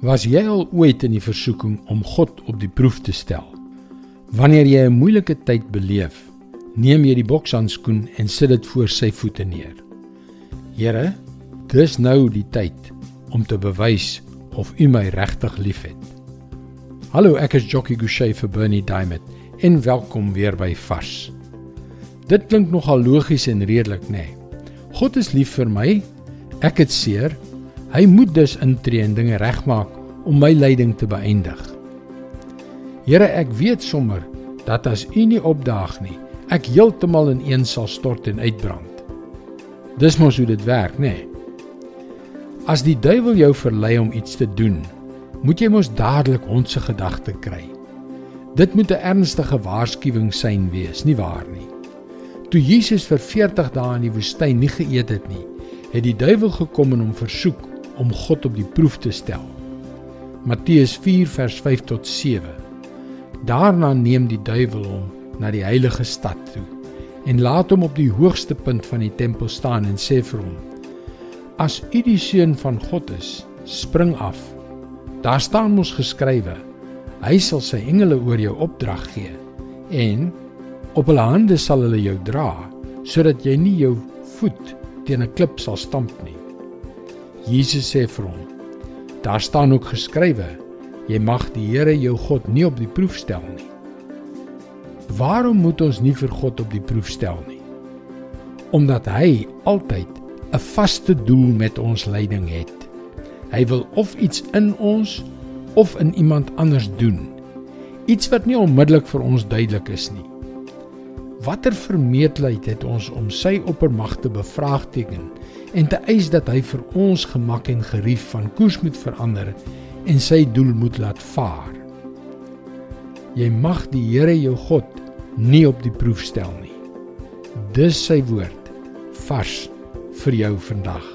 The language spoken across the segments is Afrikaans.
Was jy al ooit in die versoeking om God op die proef te stel? Wanneer jy 'n moeilike tyd beleef, neem jy die bokshandskoen en sit dit voor sy voete neer. Here, dis nou die tyd om te bewys of U my regtig liefhet. Hallo, ek is Jockey Gouchee vir Bernie Diamond en welkom weer by Vars. Dit klink nogal logies en redelik, nê? Nee. God is lief vir my. Ek het seer, Hy moet dus intree en dinge regmaak om my lyding te beëindig. Here, ek weet sommer dat as U nie opdaag nie, ek heeltemal in een sal stort en uitbrand. Dis mos hoe dit werk, nê? Nee. As die duiwel jou verlei om iets te doen, moet jy mos dadelik ons se gedagte kry. Dit moet 'n ernstige waarskuwing sein wees, nie waar nie? Toe Jesus vir 40 dae in die woestyn nie geëet het nie, het die duiwel gekom en hom versoek om God op die proef te stel. Matteus 4 vers 5 tot 7. Daarna neem die duiwel hom na die heilige stad toe en laat hom op die hoogste punt van die tempel staan en sê vir hom: As u die seun van God is, spring af. Daar staan mos geskrywe: Hy sal sy engele oor jou opdrag gee en op hulle hande sal hulle jou dra sodat jy nie jou voet teen 'n klip sal stamp nie. Jesus sê vir hom: Daar staan ook geskrywe: Jy mag die Here jou God nie op die proef stel nie. Waarom moet ons nie vir God op die proef stel nie? Omdat hy altyd 'n vaste doel met ons lyding het. Hy wil of iets in ons of in iemand anders doen. Iets wat nie onmiddellik vir ons duidelik is nie. Watter vermeetheid het ons om sy oppermagte bevraagteken en te eis dat hy vir ons gemak en gerief van koers moet verander en sy doel moet laat vaar. Jy mag die Here jou God nie op die proef stel nie. Dis sy woord vars vir jou vandag.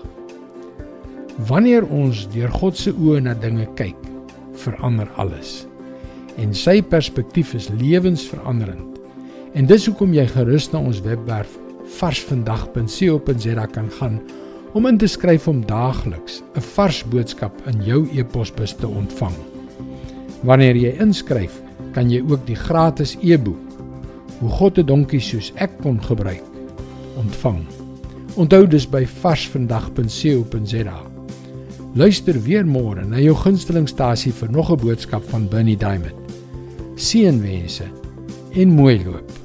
Wanneer ons deur God se oë na dinge kyk, verander alles. En sy perspektief is lewensveranderend. En dis hoekom jy gerus na ons webwerf varsvandag.co.za kan gaan om in te skryf om daagliks 'n vars boodskap in jou e-posbus te ontvang. Wanneer jy inskryf, kan jy ook die gratis e-boek Hoe God 'n donkie soos ek kon gebruik ontvang. Onthou dus by varsvandag.co.za. Luister weer môre na jou gunstelingstasie vir nog 'n boodskap van Bernie Diamond. Seënwense en mooi loop.